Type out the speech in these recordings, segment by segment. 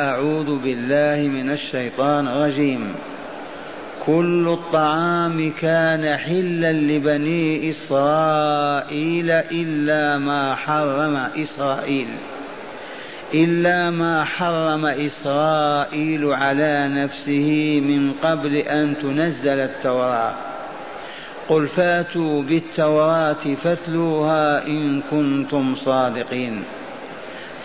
أعوذ بالله من الشيطان الرجيم. كل الطعام كان حلا لبني إسرائيل إلا ما حرم إسرائيل. إلا ما حرم إسرائيل على نفسه من قبل أن تنزل التوراة. قل فاتوا بالتوراة فاتلوها إن كنتم صادقين.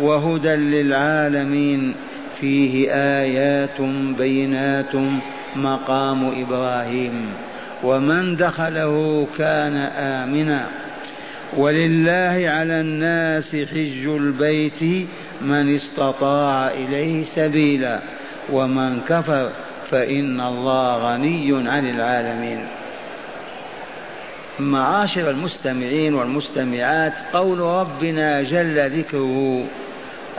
وهدى للعالمين فيه آيات بينات مقام إبراهيم. ومن دخله كان آمنا. ولله على الناس حج البيت من استطاع إليه سبيلا. ومن كفر فإن الله غني عن العالمين. معاشر المستمعين والمستمعات قول ربنا جل ذكره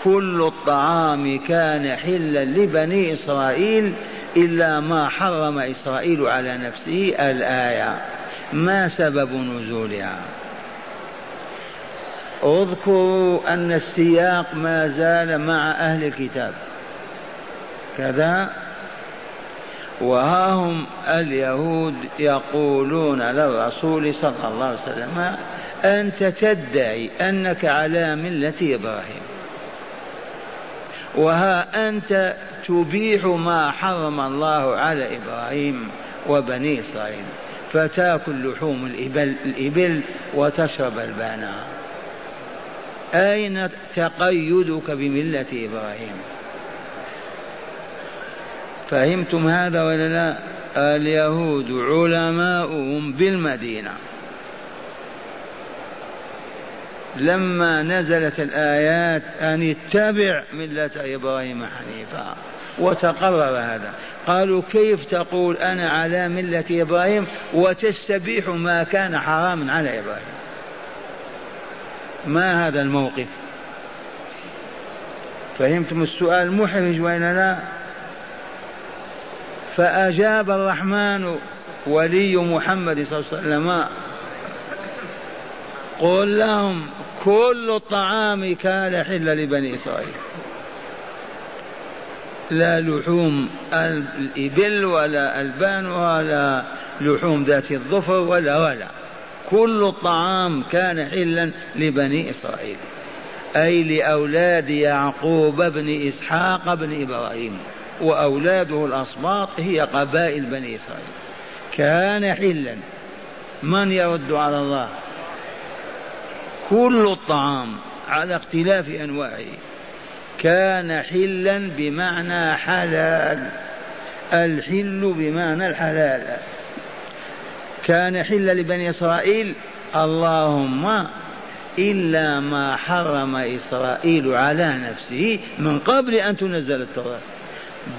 كل الطعام كان حلا لبني إسرائيل إلا ما حرم إسرائيل على نفسه الآية. ما سبب نزولها؟ اذكروا أن السياق ما زال مع أهل الكتاب. كذا؟ وها هم اليهود يقولون للرسول صلى الله عليه وسلم أنت تدعي أنك على ملة إبراهيم. وها أنت تبيح ما حرم الله على إبراهيم وبني إسرائيل. فتاكل لحوم الإبل, الإبل وتشرب البانة أين تقيدك بملة إبراهيم؟ فهمتم هذا ولا لا؟ اليهود علماؤهم بالمدينة. لما نزلت الآيات أن اتبع ملة إبراهيم حنيفا. وتقرر هذا. قالوا كيف تقول أنا على ملة إبراهيم وتستبيح ما كان حراما على إبراهيم؟ ما هذا الموقف؟ فهمتم السؤال محرج وإلا لا؟ فأجاب الرحمن ولي محمد صلى الله عليه وسلم قل لهم كل الطعام كان حلا لبني إسرائيل. لا لحوم الإبل ولا ألبان ولا لحوم ذات الظفر ولا ولا. كل الطعام كان حلا لبني إسرائيل. أي لأولاد يعقوب بن إسحاق بن إبراهيم. وأولاده الأصباط هي قبائل بني إسرائيل. كان حلا. من يرد على الله؟ كل الطعام على اختلاف أنواعه. كان حلا بمعنى حلال. الحل بمعنى الحلال. كان حلا لبني إسرائيل. اللهم إلا ما حرم إسرائيل على نفسه من قبل أن تنزل التوراة.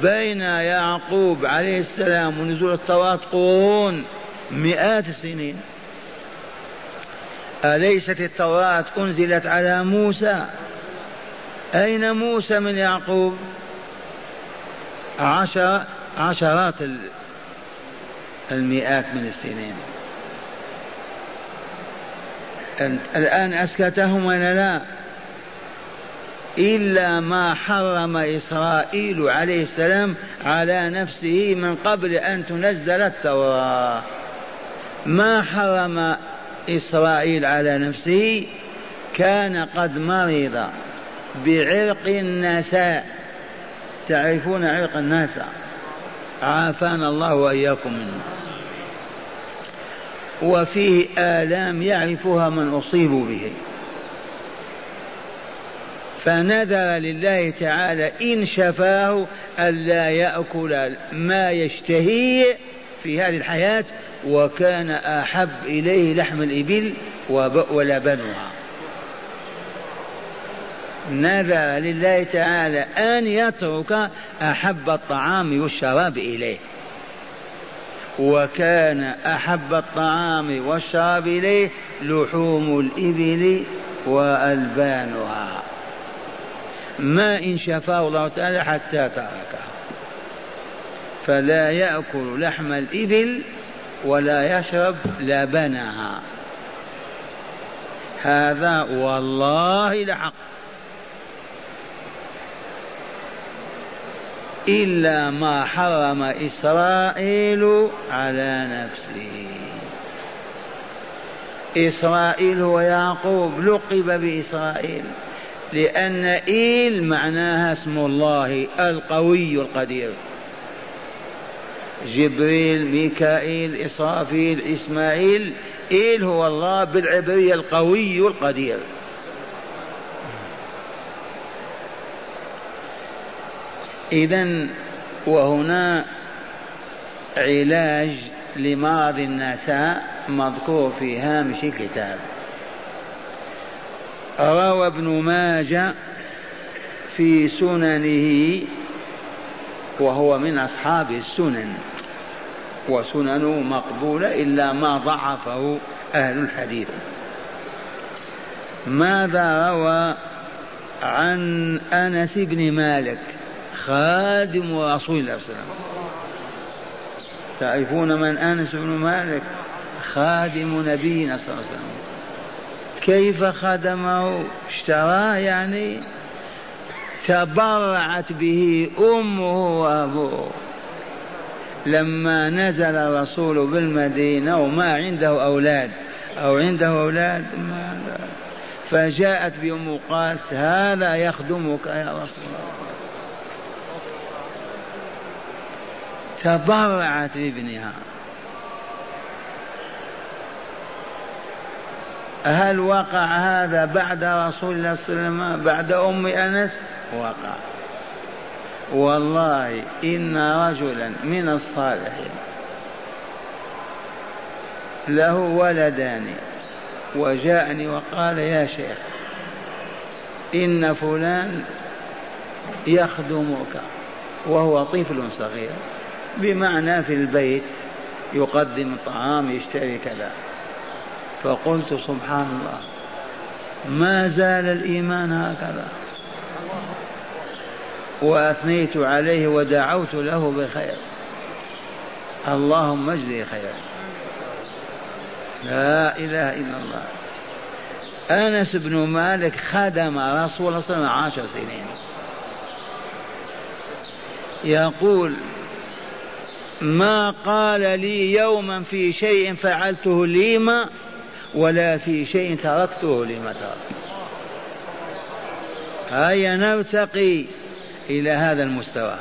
بين يعقوب عليه السلام ونزول التوراة قرون مئات السنين. أليست التوراة أنزلت على موسى؟ أين موسى من يعقوب؟ عشر عشرات المئات من السنين. الآن أسكتهم ولا لا؟ إلا ما حرم إسرائيل عليه السلام على نفسه من قبل أن تنزل التوراة. ما حرم إسرائيل على نفسه كان قد مرض بعرق النساء تعرفون عرق النساء عافانا الله وإياكم منه. وفيه آلام يعرفها من أصيبوا به. فنذر لله تعالى إن شفاه ألا يأكل ما يشتهي في هذه الحياة وكان أحب إليه لحم الإبل ولبنها نذر لله تعالى أن يترك أحب الطعام والشراب إليه؟ وكان أحب الطعام والشراب إليه لحوم الإبل وألبانها. ما إن شفاه الله تعالى حتى تركه فلا يأكل لحم الإبل ولا يشرب لبنها. هذا والله لحق إلا ما حرم إسرائيل على نفسه. إسرائيل ويعقوب لقب بإسرائيل لأن إيل معناها اسم الله القوي القدير. جبريل ميكائيل إسرافيل إسماعيل إيل هو الله بالعبرية القوي القدير. إذا وهنا علاج لمرض النساء مذكور في هامش الكتاب. روى ابن ماجه في سننه وهو من أصحاب السنن وسننه مقبولة إلا ما ضعفه أهل الحديث. ماذا روى عن أنس بن مالك خادم رسول الله صلى الله عليه وسلم؟ تعرفون من أنس بن مالك؟ خادم نبينا صلى الله عليه وسلم. كيف خدمه؟ اشتراه يعني؟ تبرعت به أمه وأبوه. لما نزل الرسول بالمدينة وما عنده أولاد. أو عنده أولاد؟ ما فجاءت بأمه قالت هذا يخدمك يا رسول الله. تبرعت بابنها. هل وقع هذا بعد رسول الله صلى الله عليه وسلم بعد أم أنس؟ وقع والله إن رجلا من الصالحين له ولدان وجاءني وقال يا شيخ إن فلان يخدمك وهو طفل صغير بمعنى في البيت يقدم الطعام يشتري كذا. فقلت سبحان الله ما زال الإيمان هكذا؟ وأثنيت عليه ودعوت له بخير. اللهم اجزي خيرا لا إله إلا الله. أنس بن مالك خدم رسول الله صلى الله عليه وسلم عشر سنين. يقول ما قال لي يوما في شيء فعلته ليما ولا في شيء تركته لما تركت هيا نرتقي إلى هذا المستوى.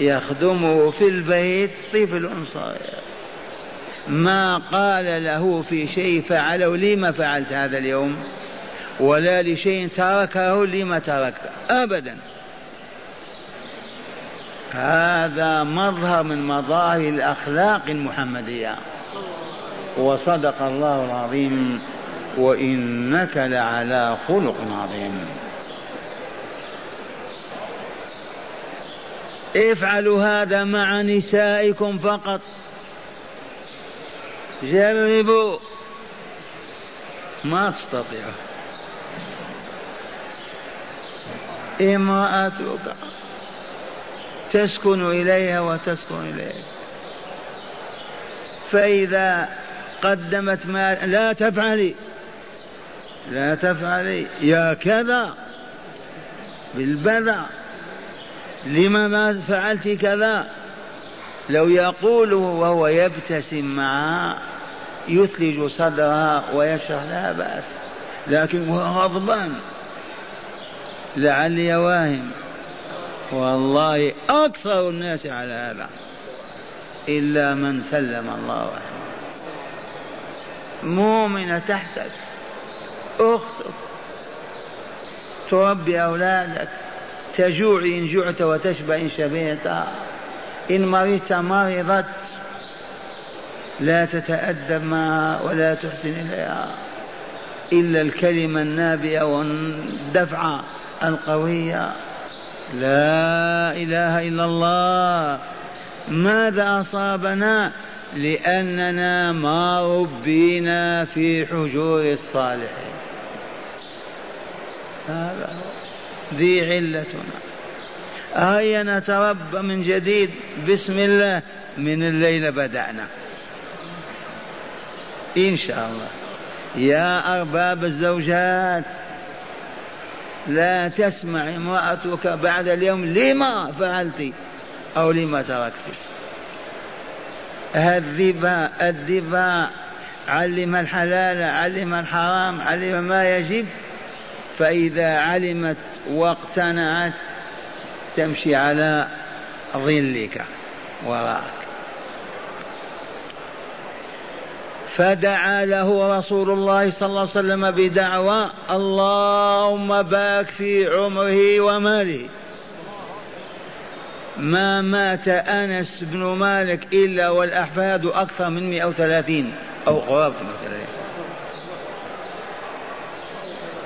يخدمه في البيت طفل صغير ما قال له في شيء فعله لما فعلت هذا اليوم؟ ولا لشيء تركه لما تركت أبدا. هذا مظهر من مظاهر الأخلاق المحمدية. وصدق الله العظيم وإنك لعلى خلق عظيم. افعلوا هذا مع نسائكم فقط. جربوا. ما تستطيعوا امرأتك تسكن إليها وتسكن إليك. فإذا قدمت مال لا تفعلي. لا تفعلي. يا كذا بالبذع لما ما فعلت كذا؟ لو يقوله وهو يبتسم معها يثلج صدرها ويشرح لا بأس. لكن هو غضبان. لعلي واهم. والله أكثر الناس على هذا. إلا من سلم الله رحمه مؤمنة تحتك. أختك تربي أولادك. تجوع إن جعت وتشبع إن شبعت. إن مرضت مرضت. لا تتأدب معها ولا تحسن إليها. إلا الكلمة النابئة والدفعة القوية. لا إله إلا الله. ماذا أصابنا؟ لأننا ما ربينا في حجور الصالحين. هذا ذي علتنا هيا نتربى من جديد. بسم الله. من الليل بدأنا. إن شاء الله. يا أرباب الزوجات لا تسمع امرأتك بعد اليوم لما فعلت أو لما تركت. الذبا الذبا علم الحلال علم الحرام علم ما يجب. فإذا علمت واقتنعت تمشي على ظلك وراءك. فدعا له رسول الله صلى الله عليه وسلم بدعوى اللهم بارك في عمره وماله. ما مات أنس بن مالك إلا والأحفاد أكثر من 130 أو قرابة 130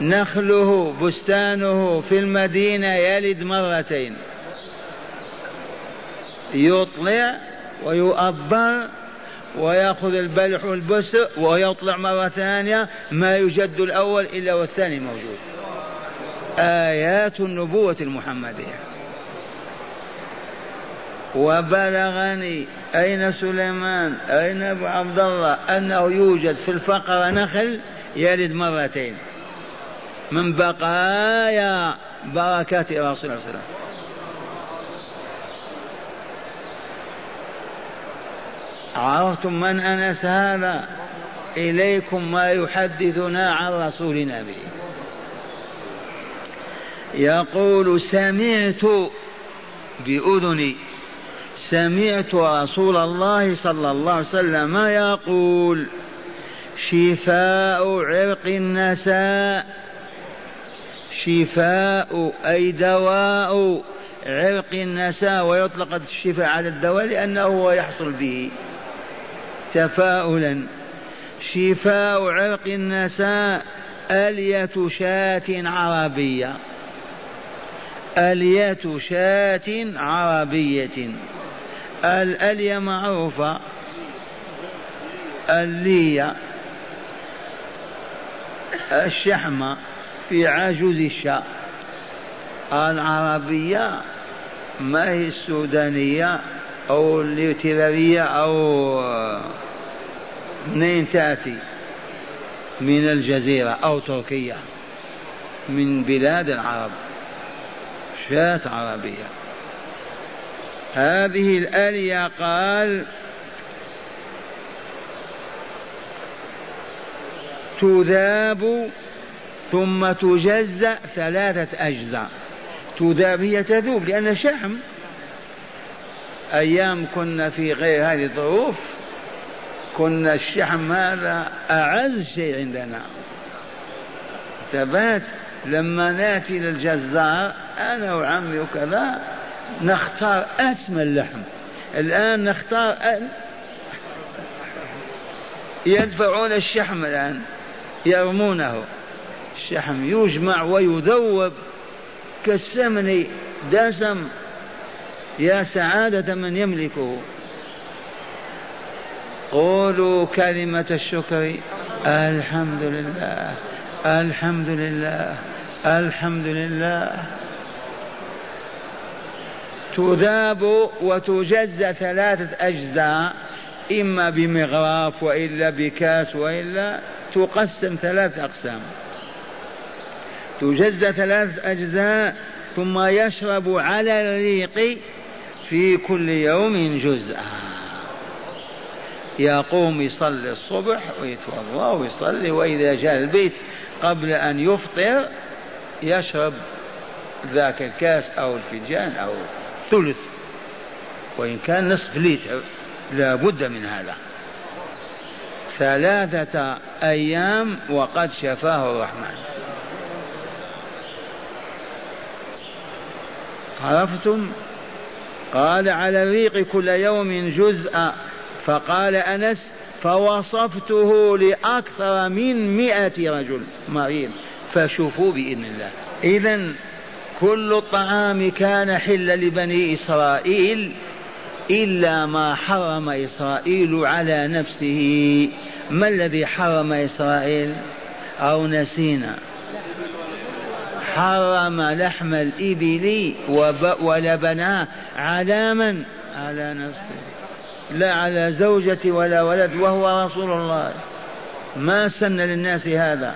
نخله بستانه في المدينة يلد مرتين. يطلع ويؤبر ويأخذ البلح والبسر ويطلع مرة ثانية ما يجد الأول إلا والثاني موجود. آيات النبوة المحمدية. وبلغني أين سليمان أين أبو عبد الله؟ أنه يوجد في الفقر نخل يلد مرتين. من بقايا بركات رسول الله صلى الله عليه وسلم. عرفتم من أنس هذا؟ إليكم ما يحدثنا عن رسولنا به. يقول سمعت بأذني سمعت رسول الله صلى الله عليه وسلم يقول شفاء عرق النساء. شفاء أي دواء عرق النساء ويطلق الشفاء على الدواء لأنه هو يحصل به. تفاؤلا. شفاء عرق النساء ألية شاة عربية. ألية شاة عربية. الألية معروفة. اللية. الشحمة. في عجوز الشاء العربية ما هي السودانية أو الإيتيلارية أو منين تأتي؟ من الجزيرة أو تركيا. من بلاد العرب. شاة عربية. هذه الآلية قال تذاب ثم تجزأ ثلاثة أجزاء. تذاب هي تذوب لأن شحم. أيام كنا في غير هذه الظروف كنا الشحم هذا أعز شيء عندنا. ثبات لما نأتي للجزار أنا وعمي وكذا نختار أسمى اللحم. الآن نختار أن يدفعون الشحم الآن يرمونه. الشحم يجمع ويذوب كالسمن دسم. يا سعادة من يملكه. قولوا كلمة الشكر. الحمد لله الحمد لله الحمد لله تذاب وتجزى ثلاثة أجزاء إما بمغراف وإلا بكاس وإلا تقسم ثلاث أقسام. تجزى ثلاثة أجزاء ثم يشرب على الريق في كل يوم جزءا. يقوم يصلي الصبح ويتوضأ ويصلي وإذا جاء البيت قبل أن يفطر يشرب ذاك الكاس أو الفنجان أو ثلث وإن كان نصف لتر لا بد من هذا. ثلاثة أيام وقد شفاه الرحمن. عرفتم؟ قال على الريق كل يوم جزء فقال أنس فوصفته لأكثر من مئة رجل مريض. فشوفوا بإذن الله. إذا كل الطعام كان حلا لبني إسرائيل إلا ما حرم إسرائيل على نفسه. ما الذي حرم إسرائيل؟ أو نسينا. حرم لحم الإبل ولبنها على من على نفسه. لا على زوجة ولا ولد وهو رسول الله. ما سن للناس هذا.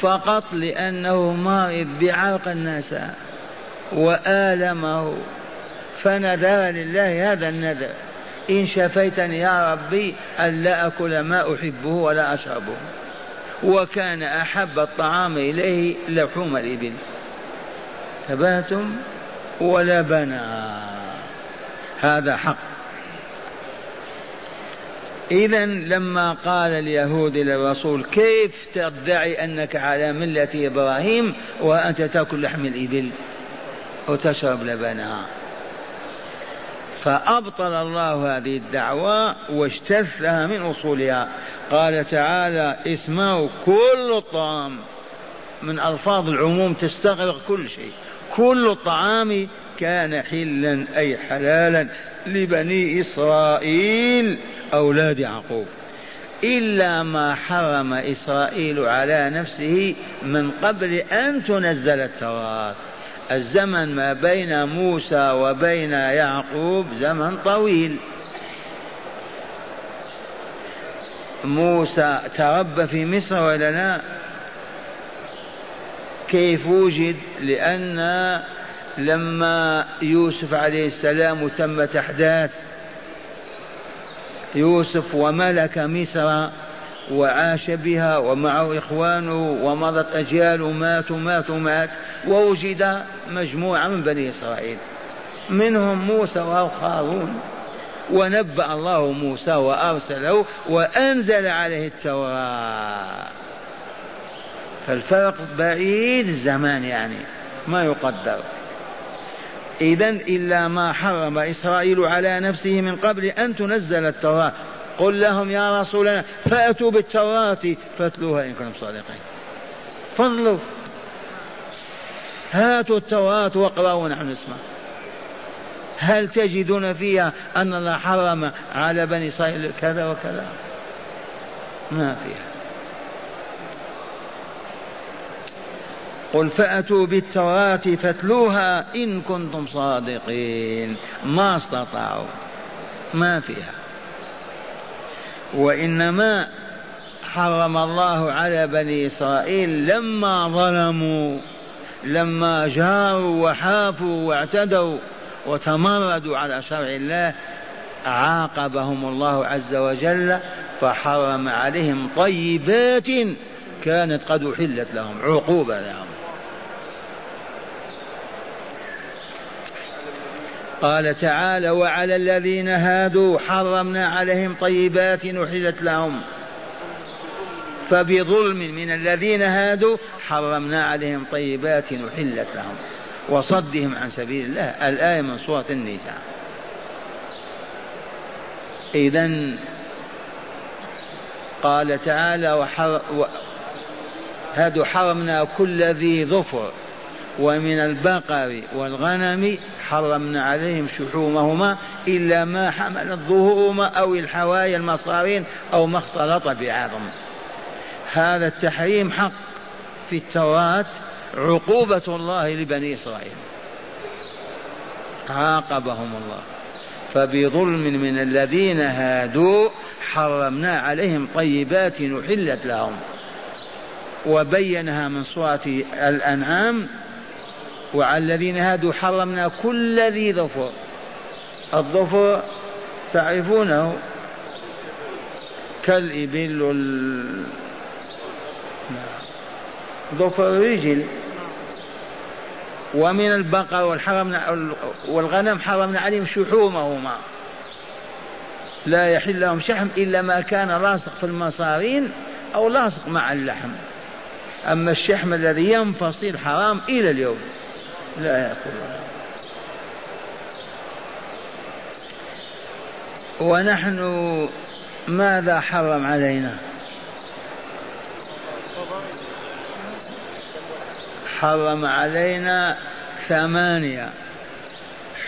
فقط لأنه مرض بعرق الناس وآلمه. فنذر لله هذا النذر. إن شفيتني يا ربي ألا أكل ما أحبه ولا أشربه. وكان أحب الطعام إليه لحوم الإبل. ثباتم ولبنا هذا حق. إذا لما قال اليهود للرسول كيف تدعي أنك على ملة إبراهيم وأنت تأكل لحم الإبل وتشرب لبنها؟ فأبطل الله هذه الدعوة واجتثها من أصولها. قال تعالى اسمعوا كل الطعام من ألفاظ العموم تستغرق كل شيء. كل الطعام كان حلا أي حلالا لبني إسرائيل أولاد يعقوب. إلا ما حرم إسرائيل على نفسه من قبل أن تنزل التوراة. الزمن ما بين موسى وبين يعقوب زمن طويل. موسى تربى في مصر ولا لا؟ كيف وجد؟ لأن لما يوسف عليه السلام تمت أحداث يوسف وملك مصر وعاش بها ومعه إخوانه ومضت أجيال ماتوا ماتوا مات ووجد مجموعة من بني إسرائيل منهم موسى وهارون ونبأ الله موسى وأرسله وأنزل عليه التوراة. فالفرق بعيد الزمان يعني ما يقدر. إذا إلا ما حرم إسرائيل على نفسه من قبل أن تنزل التوراة. قل لهم يا رسولنا فأتوا بالتوراة فاتلوها إن كنتم صادقين. فضلوا. هاتوا التوراة واقرأوا ونحن نسمع هل تجدون فيها أن الله حرم على بني إسرائيل كذا وكذا؟ ما فيها. قل فأتوا بالتوراة فاتلوها إن كنتم صادقين. ما استطاعوا. ما فيها. وإنما حرم الله على بني إسرائيل لما ظلموا لما جاروا وحافوا واعتدوا وتمردوا على شرع الله عاقبهم الله عز وجل فحرم عليهم طيبات كانت قد أحلت لهم عقوبة لهم. قال تعالى وعلى الذين هادوا حرمنا عليهم طيبات أحلت لهم. فبظلم من الذين هادوا حرمنا عليهم طيبات أحلت لهم. وصدهم عن سبيل الله. الآية من سورة النساء. إذا قال تعالى وحر و... هادوا حرمنا كل ذي ظفر. ومن البقر والغنم حرمنا عليهم شحومهما إلا ما حملت ظهورهما أو الحوايا المصارين أو ما اختلط بعظم. هذا التحريم حق في التوراة عقوبة الله لبني إسرائيل. عاقبهم الله. فبظلم من الذين هادوا حرمنا عليهم طيبات أحلت لهم. وبينها من سورة الأنعام وعلى الذين هادوا حرمنا كل ذي ظفر. الظفر تعرفونه كالإبل. ظفر الرجل. ومن البقر والحرمنا والغنم حرمنا عليهم شحومهما. لا يحل لهم شحم إلا ما كان لاصق في المصارين أو لاصق مع اللحم. أما الشحم الذي ينفصل حرام إلى اليوم. لا يأكلها ونحن ماذا حرم علينا؟ حرم علينا ثمانية.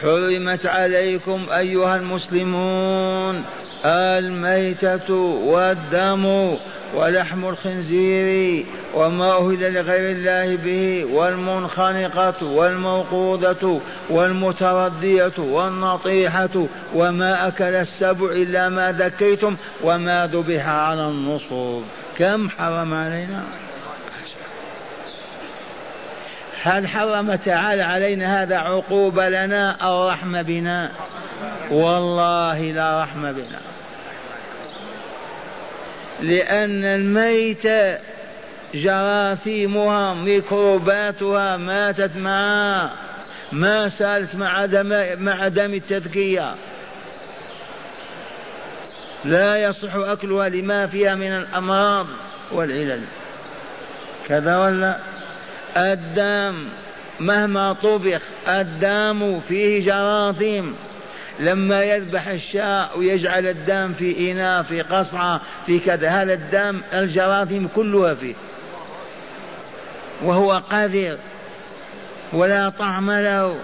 حرمت عليكم أيها المسلمون الميتة والدم ولحم الخنزير وما أهل لغير الله به والمنخنقة والموقوذة والمتردية والنطيحة وما أكل السبع إلا ما ذكيتم وما ذبح على النصب. كم حرم علينا؟ هل حرم تعالى علينا هذا عقوبة لنا أو رحمة بنا؟ والله لا رحمة بنا. لأن الميت جراثيمها ميكروباتها ماتت معها. ما سألت مع دم مع دم التذكية. لا يصح أكلها لما فيها من الأمراض والعلل. كذا ولا؟ الدم مهما طبخ الدم فيه جراثيم. لما يذبح الشاء ويجعل الدم في إناء في قصعة في كذا هذا الدم الجراثيم كلها فيه. وهو قذر ولا طعم له.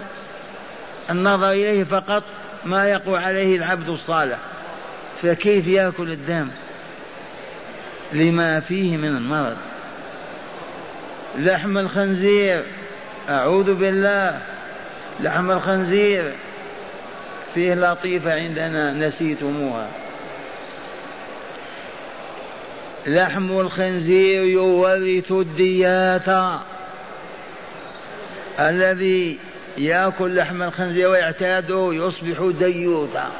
النظر إليه فقط ما يقوى عليه العبد الصالح. فكيف يأكل الدم؟ لما فيه من المرض. لحم الخنزير. أعوذ بالله. لحم الخنزير. فيه لطيفة عندنا نسيتموها. لحم الخنزير يورث الديات الذي يأكل لحم الخنزير ويعتاده يصبح ديوثا.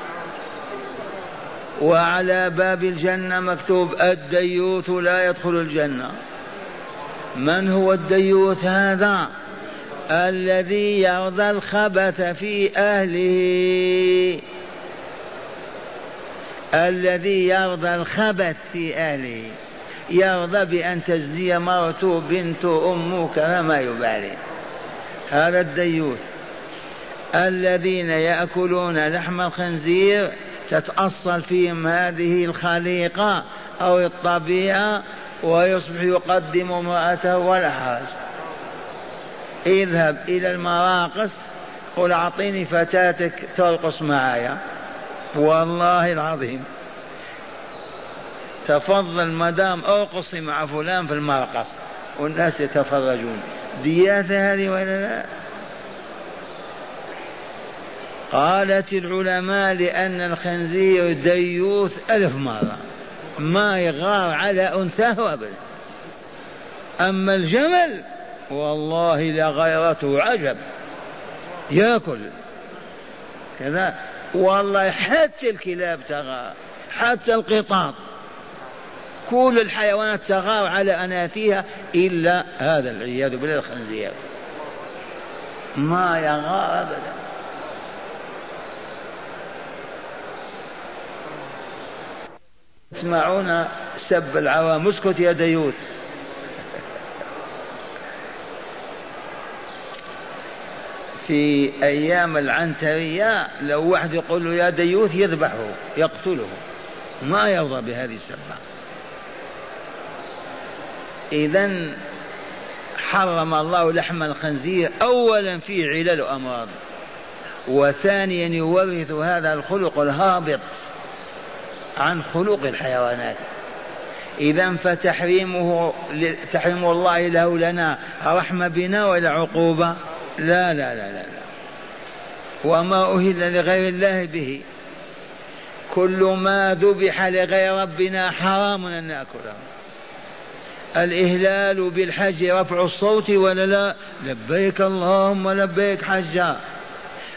وعلى باب الجنة مكتوب الديوث لا يدخل الجنة. من هو الديوث هذا؟ الذي يرضى الخبث في أهله. الذي يرضى الخبث في أهله. يرضى بأن تزني مرته بنت امه كما يبالي. هذا الديوث. الذين يأكلون لحم الخنزير تتأصل فيهم هذه الخليقة أو الطبيعة ويصبح يقدم امرأته ولا حرج اذهب إلى المراقص قل أعطيني فتاتك ترقص معايا. والله العظيم. تفضل مدام أرقصي مع فلان في المرقص. والناس يتفرجون. دياثة هذه ولا لا؟ قالت العلماء لأن الخنزير ديوث ألف مرة. ما يغار على أنثاه أبدا. أما الجمل والله لغيرته عجب. يأكل. كذا. والله حتى الكلاب تغار حتى القطاط. كل الحيوانات تغار على أناثيها إلا هذا العياذ بالله الخنزير. ما يغار أبدا. تسمعون سب العوام. اسكت يا ديوث. في أيام العنترية لو واحد يقول له يا ديوث يذبحه يقتله. ما يرضى بهذه السبة. إذا حرم الله لحم الخنزير أولا في علل أمراض وثانيا يورث هذا الخلق الهابط. عن خلق الحيوانات. إذا فتحريمه تحريم الله له لنا رحمة بنا ولا عقوبة لا لا لا لا, لا. وما أهل لغير الله به. كل ما ذبح لغير ربنا حرام أن نأكله. الإهلال بالحج رفع الصوت ولا لا؟ لبيك اللهم لبيك حجا.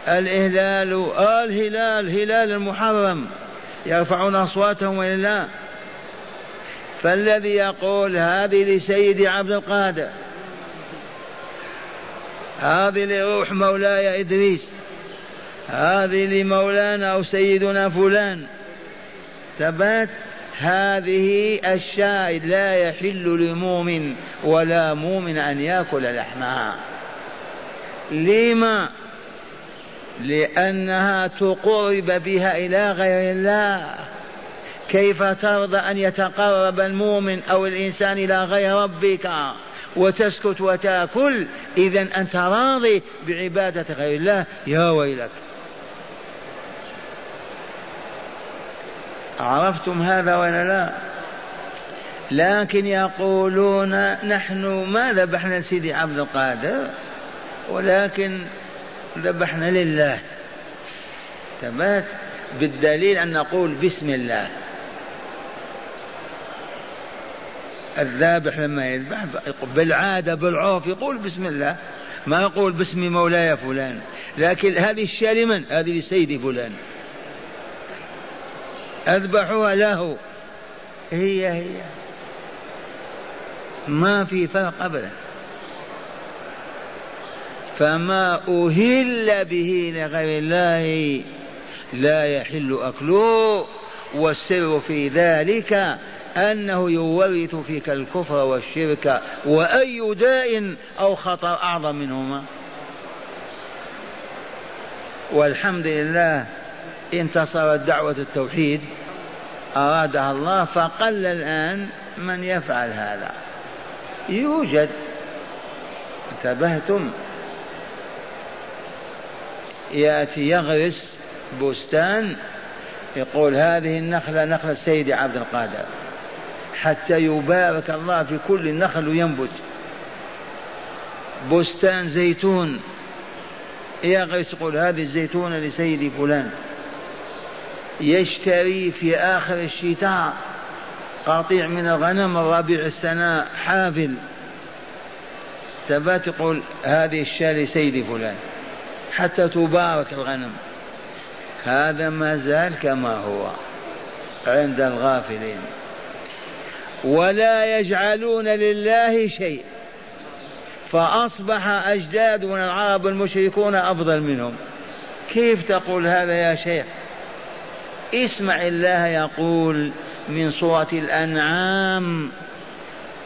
الإهلال الهلال هلال المحرم. يرفعون أصواتهم ولا لا فالذي يقول هذه لسيدي عبد القادر. هذه لروح مولاي إدريس. هذه لمولانا أو سيدنا فلان. ثبات هذه الشاة لا يحل لمؤمن ولا مؤمن أن يأكل لحمها لما لأنها تقرب بها إلى غير الله. كيف ترضى أن يتقرب المؤمن أو الإنسان إلى غير ربك؟ وتسكت وتأكل. إذا أنت راضي بعبادة غير الله. يا ويلك. عرفتم هذا ولا لا؟ لكن يقولون نحن ما ذبحنا لسيدي عبد القادر؟ ولكن ذبحنا لله. ثبات بالدليل أن نقول بسم الله. الذابح لما يذبح بالعادة بالعرف يقول بسم الله. ما يقول باسم مولاي فلان. لكن هذه الشاة لمن؟ هذه لسيدي فلان. أذبحها له. هي هي. ما في فرق أبدا. فما أهل به لغير الله لا يحل أكله والسر في ذلك أنه يورث فيك الكفر والشرك وأي داء أو خطر أعظم منهما. والحمد لله انتصرت دعوة التوحيد أرادها الله فقل الآن من يفعل هذا. يوجد. انتبهتم. يأتي يغرس بستان يقول هذه النخلة نخلة سيدي عبد القادر. حتى يبارك الله في كل نخل ينبت بستان زيتون. يغرس يقول هذه الزيتونة لسيدي فلان. يشتري في آخر الشتاء قطيع من الغنم الربيع السنة حافل. ثبات يقول هذه الشاة لسيدي فلان. حتى تبارك الغنم. هذا ما زال كما هو عند الغافلين. ولا يجعلون لله شيء. فأصبح أجدادنا العرب المشركون أفضل منهم. كيف تقول هذا يا شيخ؟ اسمع الله يقول من سورة الأنعام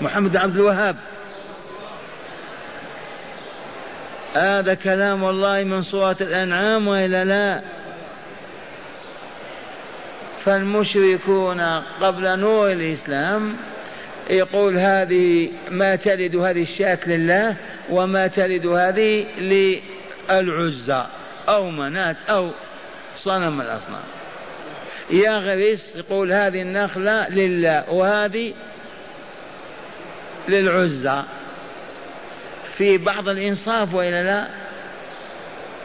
محمد عبد الوهاب. هذا كلام الله من سورة الأنعام وإلا لا؟ فالمشركون قبل نور الإسلام يقول هذه ما تلد هذه الشاة لله وما تلد هذه للعزى أو منات أو صنم الأصنام. يغرس يقول هذه النخلة لله وهذه للعزى في بعض الإنصاف وإلا لا؟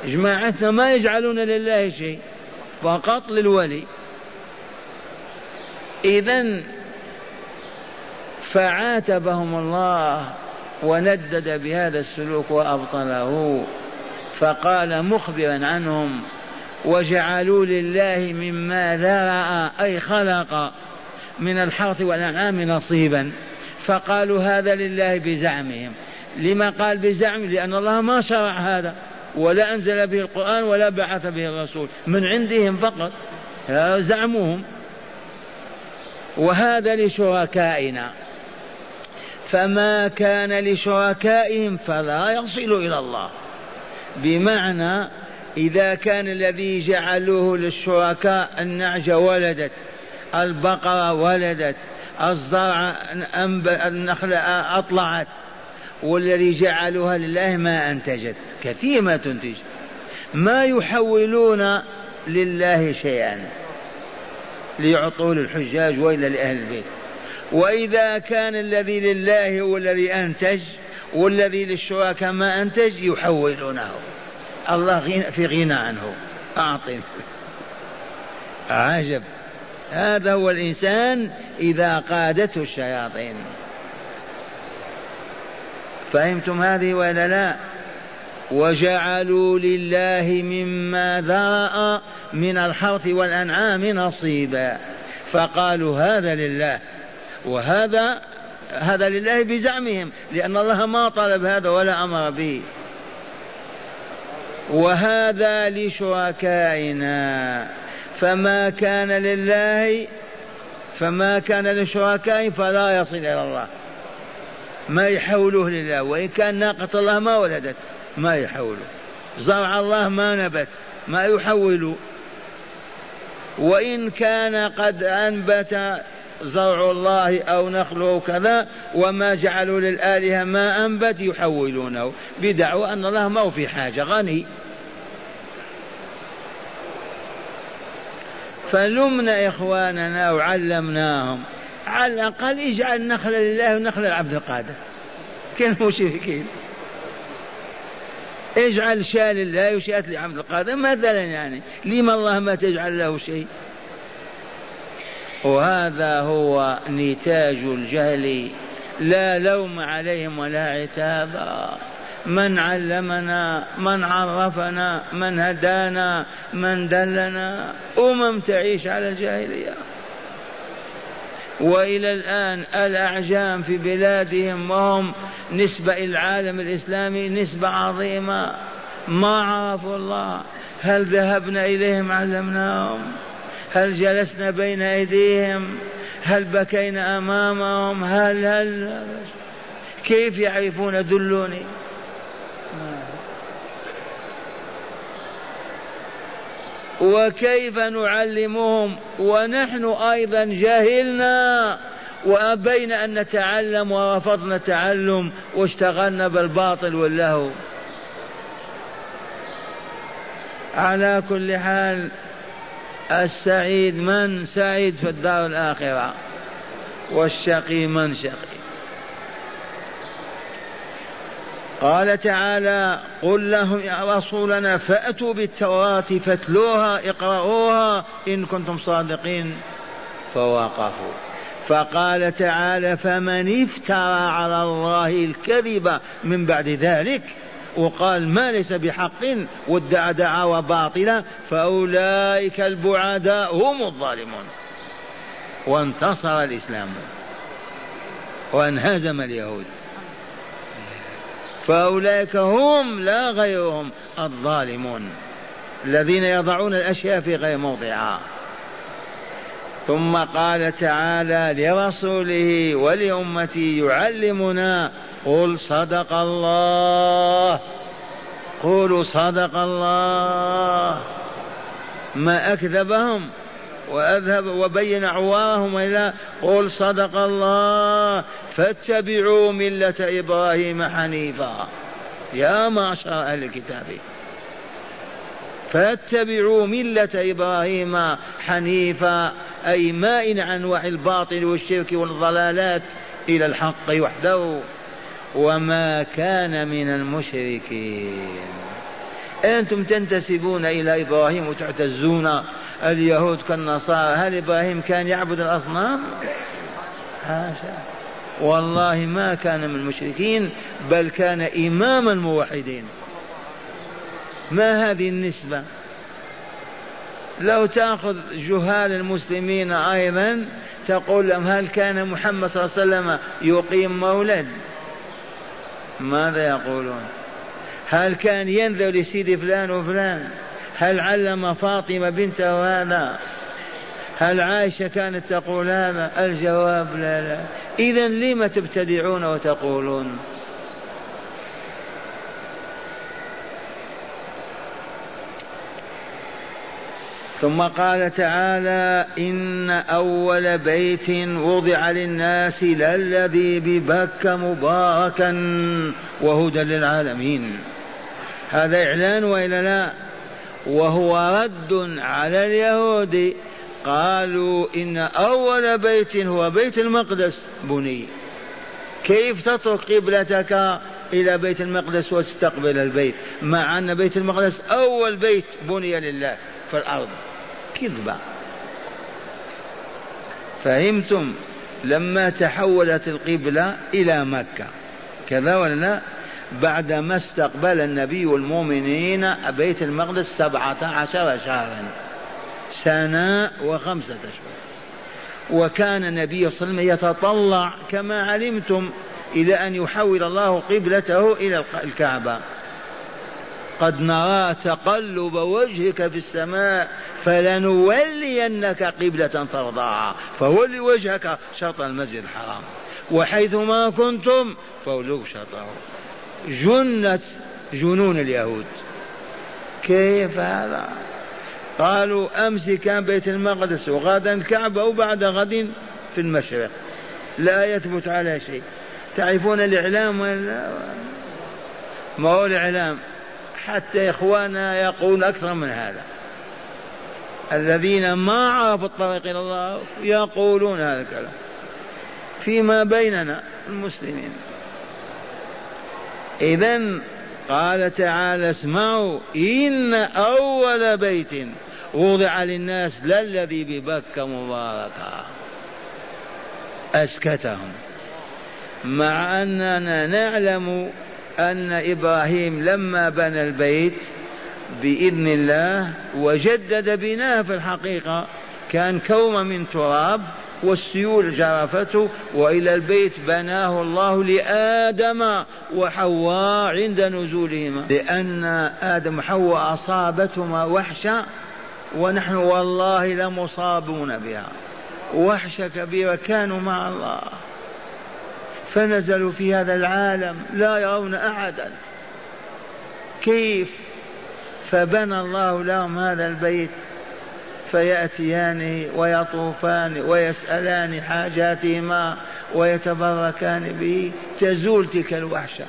جماعتنا ما يجعلون لله شيء فقط للولي. إذا فعاتبهم الله وندد بهذا السلوك وأبطله فقال مخبرا عنهم وجعلوا لله مما ذرأ أي خلق من الحرث والأنعام نصيبا. فقالوا هذا لله بزعمهم. لما قال بزعم؟ لأن الله ما شرع هذا ولا أنزل به القرآن ولا بعث به الرسول. من عندهم فقط زعمهم وهذا لشركائنا. فما كان لشركائهم فلا يصل إلى الله. بمعنى إذا كان الذي جعلوه للشركاء النعجة ولدت البقرة ولدت الزرع النخلة أطلعت. والذي جعلوها لله ما أنتجت. كثير ما تنتج. ما يحولون لله شيئا. ليعطوه للحجاج وإلا لأهل البيت. وإذا كان الذي لله هو الذي أنتج والذي للشركاء ما أنتج يحولونه. الله في غنى عنه. أعطني. عجب. هذا هو الإنسان إذا قادته الشياطين. فهمتم هذه ولا لا؟ وجعلوا لله مما ذرأ من الحرث والأنعام نصيبا. فقالوا هذا لله وهذا هذا لله بزعمهم لأن الله ما طلب هذا ولا أمر به. وهذا لشركائنا. فما كان لله فما كان لشركائهم فلا يصل إلى الله. ما يحولوه لله وإن كان ناقة الله ما ولدت ما يحولوا زرع الله ما نبت ما يحولوا وإن كان قد أنبت زرع الله أو نخله كذا وما جعلوا للآلهة ما أنبت يحولونه. بدعوى أن الله ما هو في حاجة غني. فلمنا إخواننا وعلمناهم. على الأقل اجعل نخل لله ونخل العبد القادر. كان مشركين اجعل شاة لله وشاة لعبد القادر. مثلا يعني لما الله ما تجعل له شيء؟ وهذا هو نتاج الجهل. لا لوم عليهم ولا عتابا من علمنا من عرفنا من هدانا من دلنا. أمم تعيش على الجاهلية. وإلى الآن الأعجام في بلادهم وهم نسبة إلى العالم الإسلامي نسبة عظيمة. ما عرفوا الله. هل ذهبنا إليهم علمناهم؟ هل جلسنا بين أيديهم؟ هل بكينا أمامهم؟ هل هل كيف يعرفون؟ دلوني. وكيف نعلمهم؟ ونحن أيضا جهلنا وابينا أن نتعلم ورفضنا التعلم واشتغلنا بالباطل واللهو. على كل حال السعيد من؟ سعيد في الدار الآخرة. والشقي من شقي. قال تعالى قل لهم يا رسولنا فأتوا بالتوراة فاتلوها اقرأوها إن كنتم صادقين فوقفوا. فقال تعالى فمن افترى على الله الكذب من بعد ذلك وقال ما ليس بحق وادعى دعاوى باطلة فأولئك البعداء هم الظالمون. وانتصر الإسلام وانهزم اليهود. فأولئك هم لا غيرهم الظالمون الذين يضعون الأشياء في غير موضعها. ثم قال تعالى لرسوله ولأمته يعلمنا قل صدق الله قولوا صدق الله ما أكذبهم. وأذهب وبين عوارهم وإلا قل صدق الله فاتبعوا ملة إبراهيم حنيفا. يا معشر أهل الكتاب. فاتبعوا ملة إبراهيم حنيفا أي مائل عن أنواع الباطل والشرك والضلالات إلى الحق وحده. وما كان من المشركين. أنتم تنتسبون إلى إبراهيم وتعتزون. اليهود كالنصارى هل إبراهيم كان يعبد الأصنام؟ حاشا. والله ما كان من المشركين بل كان إمام الموحدين ما هذه النسبة؟ لو تأخذ جهال المسلمين أيضا تقول لهم هل كان محمد صلى الله عليه وسلم يقيم مولد؟ ماذا يقولون؟ هل كان ينذر لسيدي فلان وفلان؟ هل علم فاطمة بنته هذا؟ هل عائشة كانت تقول هذا؟ الجواب لا لا. إذا لم تبتدعون وتقولون؟ ثم قال تعالى إن أول بيت وضع للناس للذي ببكة مباركا وهدى للعالمين. هذا إعلان وإلا لا؟ وهو رد على اليهود. قالوا إن أول بيت هو بيت المقدس بني. كيف تترك قبلتك إلى بيت المقدس وتستقبل البيت؟ مع أن بيت المقدس أول بيت بني لله في الأرض. كذبة. فهمتم؟ لما تحولت القبلة إلى مكة. كذا ولا لا؟ بعدما استقبل النبي والمؤمنين بيت المقدس سبعة عشر شهرا سنة وخمسة أشهر. وكان النبي صلى الله عليه وسلم يتطلع كما علمتم إلى أن يحول الله قبلته إلى الكعبة. قد نرى تقلب وجهك في السماء فلنولينك قبلة ترضاها. فول وجهك شرط المسجد الحرام. وحيث ما كنتم فولوا شطره. جنت جنون اليهود. كيف هذا؟ قالوا أمس كان بيت المقدس وغدا الكعبة وبعد غد في المشرق. لا يثبت على شيء. تعرفون الإعلام ولا ما هو الإعلام؟ حتى إخواننا يقولون أكثر من هذا. الذين ما عرفوا الطريق إلى الله يقولون هذا الكلام. فيما بيننا المسلمين. إذا قال تعالى اسمعوا إن أول بيت وضع للناس للذي ببكة مباركة. أسكتهم. مع أننا نعلم أن إبراهيم لما بنى البيت بإذن الله وجدد بناه في الحقيقة كان كوم من تراب والسيول جرفته وإلى البيت بناه الله لآدم وحواء عند نزولهما. لأن آدم وحواء أصابتهما وحشة ونحن والله لمصابون بها. وحشة كبيرة كانوا مع الله. فنزلوا في هذا العالم لا يرون أحدا. كيف؟ فبنى الله لهم هذا البيت. فيأتيانه ويطوفان ويسألان حاجاتهما ويتبركان به تزول تلك الوحشة.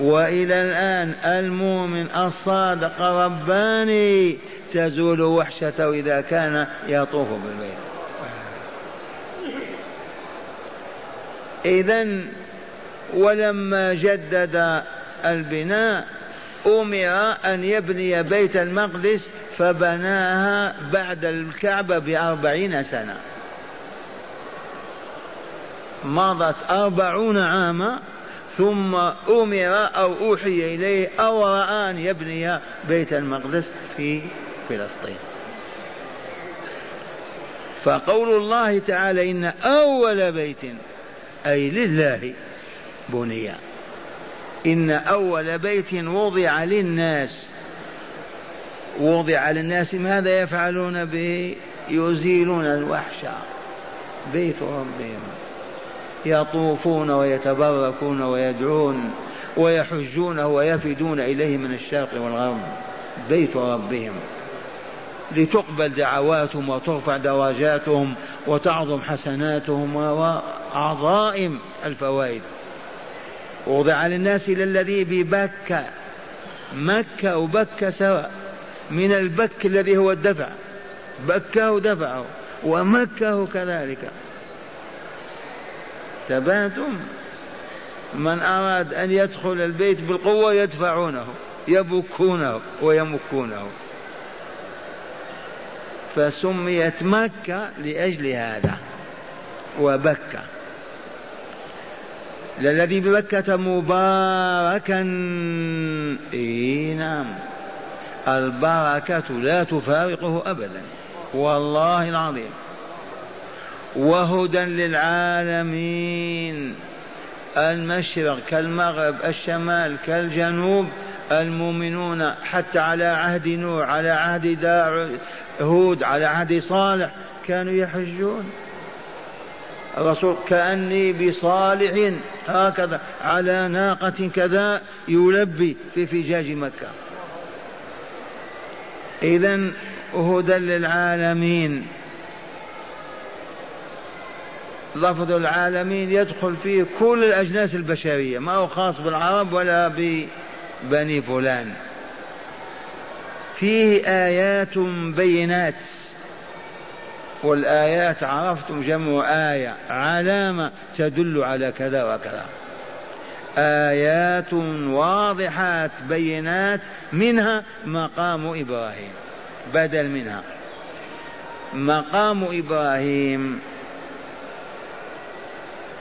وإلى الآن المؤمن الصادق رباني تزول وحشته إذا كان يطوف بالبيت. إذا ولما جدد البناء أمر أن يبني بيت المقدس فبناها بعد الكعبة بأربعين سنة. مضت أربعون عاما ثم أمر أو أوحي إليه أو رأى أن يبني بيت المقدس في فلسطين. فقول الله تعالى إن أول بيت أي لله بني. إن أول بيت وضع للناس. وضع للناس ماذا يفعلون به يزيلون الوحش بيت ربهم يطوفون ويتبركون ويدعون ويحجون ويفدون إليه من الشرق والغرب. بيت ربهم. لتقبل دعواتهم وترفع درجاتهم وتعظم حسناتهم وعظائم الفوائد. وضع للناس إلى الذي ببكة مكة وبكة سواء من البك الذي هو الدفع بكه دفعه ومكه كذلك. تباتم من أراد أن يدخل البيت بالقوة يدفعونه يبكونه ويمكونه. فسميت مكة لأجل هذا وبكة. الذي بمكة مباركا. إيه نعم. البركة لا تفارقه أبدا. والله العظيم. وهدى للعالمين. المشرق كالمغرب الشمال كالجنوب. المؤمنون حتى على عهد نوح على عهد هود على عهد صالح كانوا يحجون. الرسول كأني بصالح هكذا على ناقة كذا يلبي في فجاج مكة. إذا هدى للعالمين. لفظ العالمين يدخل فيه كل الأجناس البشرية ما هو خاص بالعرب ولا ببني فلان. فيه آيات بينات. والآيات عرفتم جمع آية علامة تدل على كذا وكذا. آيات واضحات بينات منها مقام إبراهيم بدل منها. مقام إبراهيم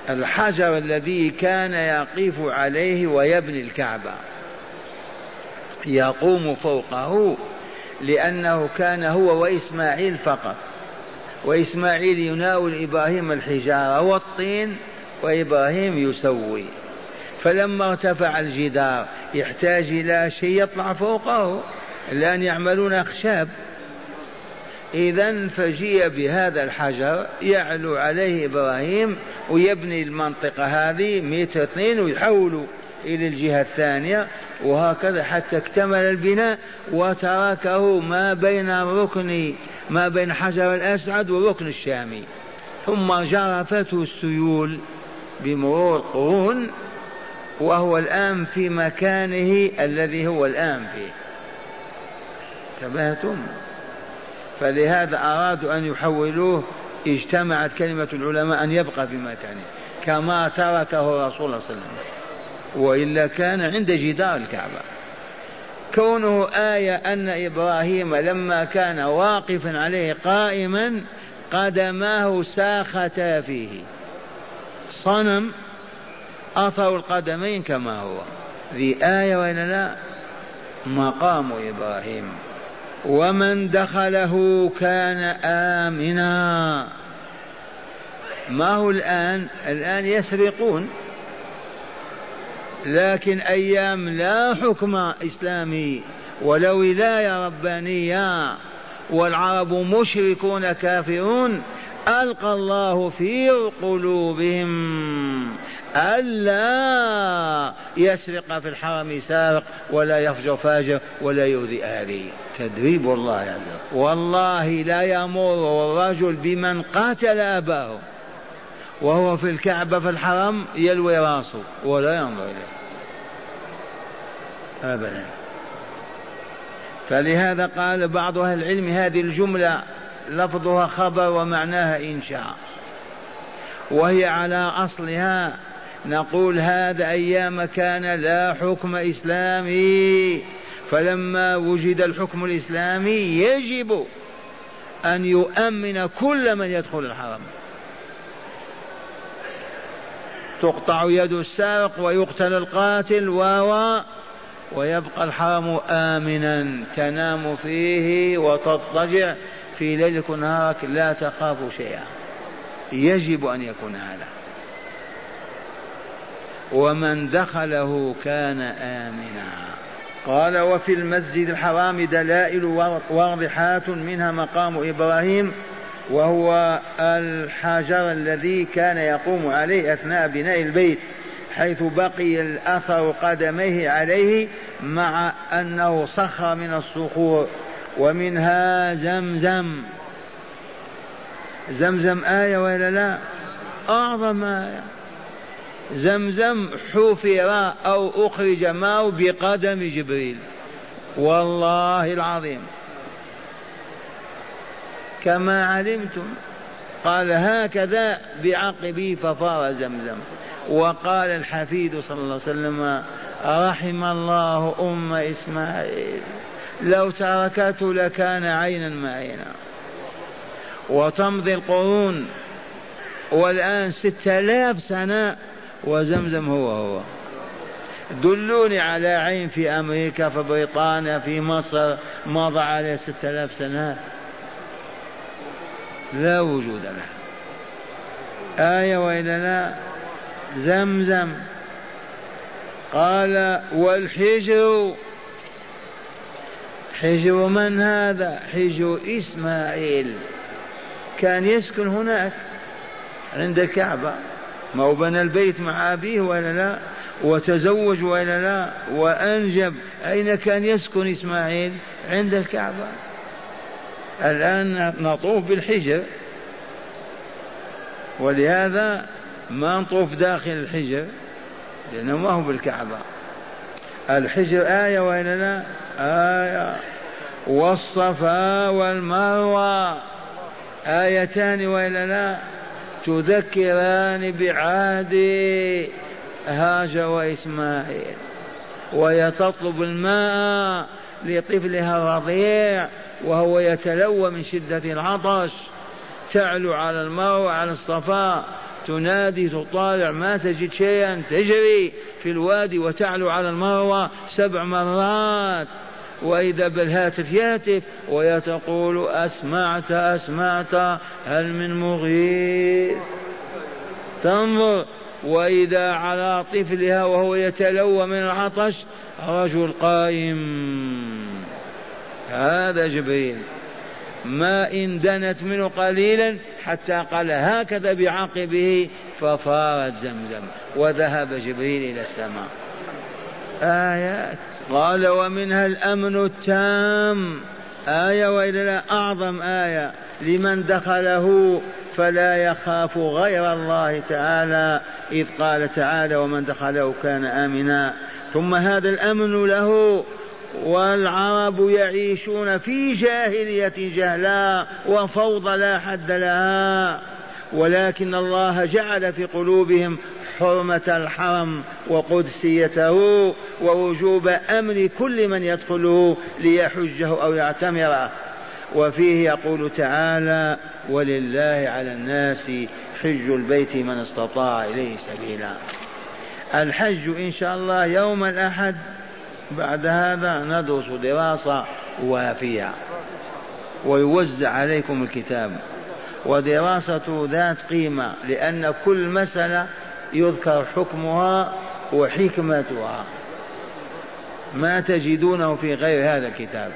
الحجر الذي كان يقف عليه ويبني الكعبة. يقوم فوقه لأنه كان هو وإسماعيل فقط. وإسماعيل يناول إبراهيم الحجارة والطين وإبراهيم يسوي. فلما ارتفع الجدار يحتاج إلى شيء يطلع فوقه لأن يعملون أخشاب. إذا فجيء بهذا الحجر يعلو عليه إبراهيم ويبني المنطقة هذه متر اثنين ويحولوا إلى الجهة الثانية وهكذا حتى اكتمل البناء. وتركه ما بين الركن ما بين حجر الأسعد والركن الشامي. ثم جرفته السيول بمرور القرون وهو الآن في مكانه الذي هو الآن فيه. انتبهتم؟ فلهذا أرادوا أن يحولوه اجتمعت كلمة العلماء أن يبقى في مكانه كما تركه رسول صلى الله عليه وسلم. وإلا كان عند جدار الكعبة. كونه آية أن إبراهيم لما كان واقفا عليه قائما قدماه ساختا فيه. صنم أثر القدمين كما هو. ذي آية وإلا لا؟ مقام إبراهيم. ومن دخله كان آمنا. ما هو الآن؟ الآن يسرقون. لكن أيام لا حكم إسلامي ولا ولاية ربانية والعرب مشركون كافرون ألقى الله في قلوبهم ألا يسرق في الحرم سارق ولا يفجر فاجر ولا يؤذي أهله تدريب الله يعني. والله لا يمر الرجل بمن قاتل أباه وهو في الكعبة في الحرم يلوي راسه ولا ينظر إليه. أبدا. فلهذا قال بعض أهل العلم هذه الجملة لفظها خبر ومعناها إنشاء. وهي على أصلها نقول هذا أيام كان لا حكم إسلامي فلما وجد الحكم الإسلامي يجب أن يؤمن كل من يدخل الحرم. تقطع يد السارق ويقتل القاتل و ويبقى الحرم آمنا تنام فيه وتضطجع في ليلك ونهارك لا تخاف شيئا. يجب أن يكون هذا. ومن دخله كان آمنا. قال وفي المسجد الحرام دلائل واضحات منها مقام إبراهيم وهو الحجر الذي كان يقوم عليه أثناء بناء البيت حيث بقي الأثر قدميه عليه مع أنه صخر من الصخور ومنها زمزم. زمزم آية ولا لا؟ أعظم آية. زمزم حفر أو أخرج ماء بقدم جبريل. والله العظيم. كما علمتم. قال هكذا بعقبه ففار زمزم. وقال الحفيد صلى الله عليه وسلم رحم الله أم إسماعيل. لو تركته لكان عينا معينا. وتمضي القرون. والآن ستة آلاف سنة وزمزم هو هو. دلوني على عين في أمريكا في بريطانيا في مصر مضى عليه ستة آلاف سنة. لا وجود له آية وإلا لا زمزم. قال والحجر حجر من هذا؟ حجر إسماعيل. كان يسكن هناك عند الكعبة. ما هو بنى البيت مع أبيه ولا لا؟ وتزوج ولا لا؟ وأنجب. أين كان يسكن إسماعيل؟ عند الكعبة. الآن نطوف بالحجر. ولهذا ما نطوف داخل الحجر؟ لأنه ما هو بالكعبة. الحجر آية وإلا لا؟ آية. والصفا والمروة. آيتان وإلا لا؟ تذكران بعهد هاجر وإسماعيل. وهي تطلب الماء لطفلها الرضيع وهو يتلوى من شدة العطش. تعلو على المروة على الصفا. تنادي تطالع ما تجد شيئا. تجري في الوادي وتعلو على المروة سبع مرات. وإذا بالهاتف يهتف ويتقول أسمعت أسمعت هل من مغيث؟ تنظر. وإذا على طفلها وهو يتلوى من العطش رجل قائم. هذا جبريل. ما إن دنت منه قليلا حتى قال هكذا بعقبه ففارت زمزم وذهب جبريل إلى السماء. آيات. قال ومنها الأمن التام. آية وإلى أعظم آية. لمن دخله فلا يخاف غير الله تعالى إذ قال تعالى ومن دخله كان آمنا. ثم هذا الأمن له والعرب يعيشون في جاهلية جهلا وفوضى لا حد لها ولكن الله جعل في قلوبهم حرمة الحرم وقدسيته ووجوب أمر كل من يدخله ليحجه أو يعتمره. وفيه يقول تعالى ولله على الناس حج البيت من استطاع إليه سبيلا. الحج إن شاء الله يوم الأحد بعد هذا ندرس دراسة وافية. ويوزع عليكم الكتاب. ودراسة ذات قيمة لأن كل مسألة يذكر حكمها وحكمتها. ما تجدونه في غير هذا الكتاب.